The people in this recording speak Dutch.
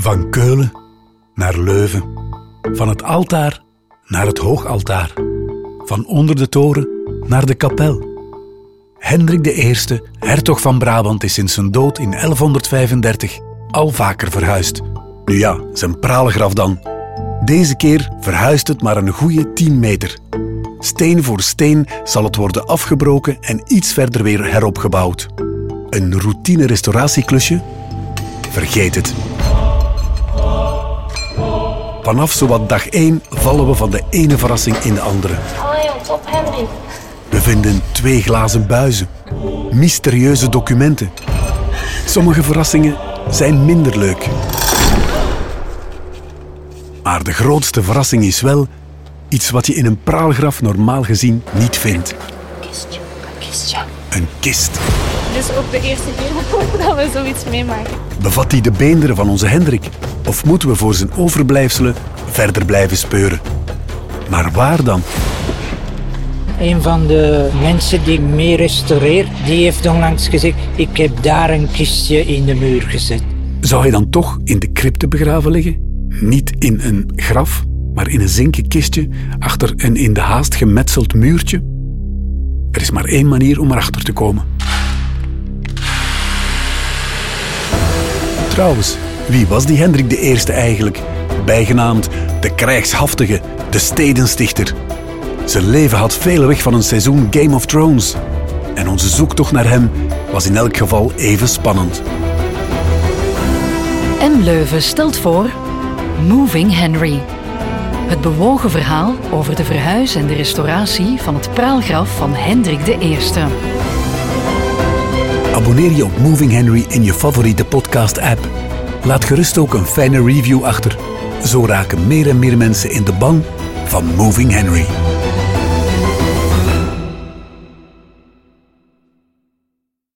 Van Keulen naar Leuven. Van het altaar naar het hoogaltaar. Van onder de toren naar de kapel. Hendrik I, hertog van Brabant, is sinds zijn dood in 1135 al vaker verhuisd. Nu ja, zijn praalgraf dan. Deze keer verhuist het maar een goede 10 meter. Steen voor steen zal het worden afgebroken en iets verder weer heropgebouwd. Een routine restauratieklusje? Vergeet het. Vanaf zowat dag 1 vallen we van de ene verrassing in de andere. Allee, top Henry. We vinden twee glazen buizen, mysterieuze documenten. Sommige verrassingen zijn minder leuk. Maar de grootste verrassing is wel iets wat je in een praalgraf normaal gezien niet vindt. Kistje, een kistje. Een kist. Dit is ook de eerste keer dat we zoiets meemaken. Bevat die de beenderen van onze Hendrik? Of moeten we voor zijn overblijfselen verder blijven speuren? Maar waar dan? Een van de mensen die ik mee restaureer, die heeft onlangs gezegd, ik heb daar een kistje in de muur gezet. Zou hij dan toch in de crypte begraven liggen? Niet in een graf, maar in een zinken kistje achter een in de haast gemetseld muurtje? Er is maar één manier om erachter te komen. Trouwens, wie was die Hendrik I eigenlijk? Bijgenaamd de krijgshaftige, de stedenstichter. Zijn leven had veel weg van een seizoen Game of Thrones. En onze zoektocht naar hem was in elk geval even spannend. M Leuven stelt voor Moving Henry. Het bewogen verhaal over de verhuis en de restauratie van het praalgraf van Hendrik I. Abonneer je op Moving Henry in je favoriete podcast-app. Laat gerust ook een fijne review achter. Zo raken meer en meer mensen in de ban van Moving Henry.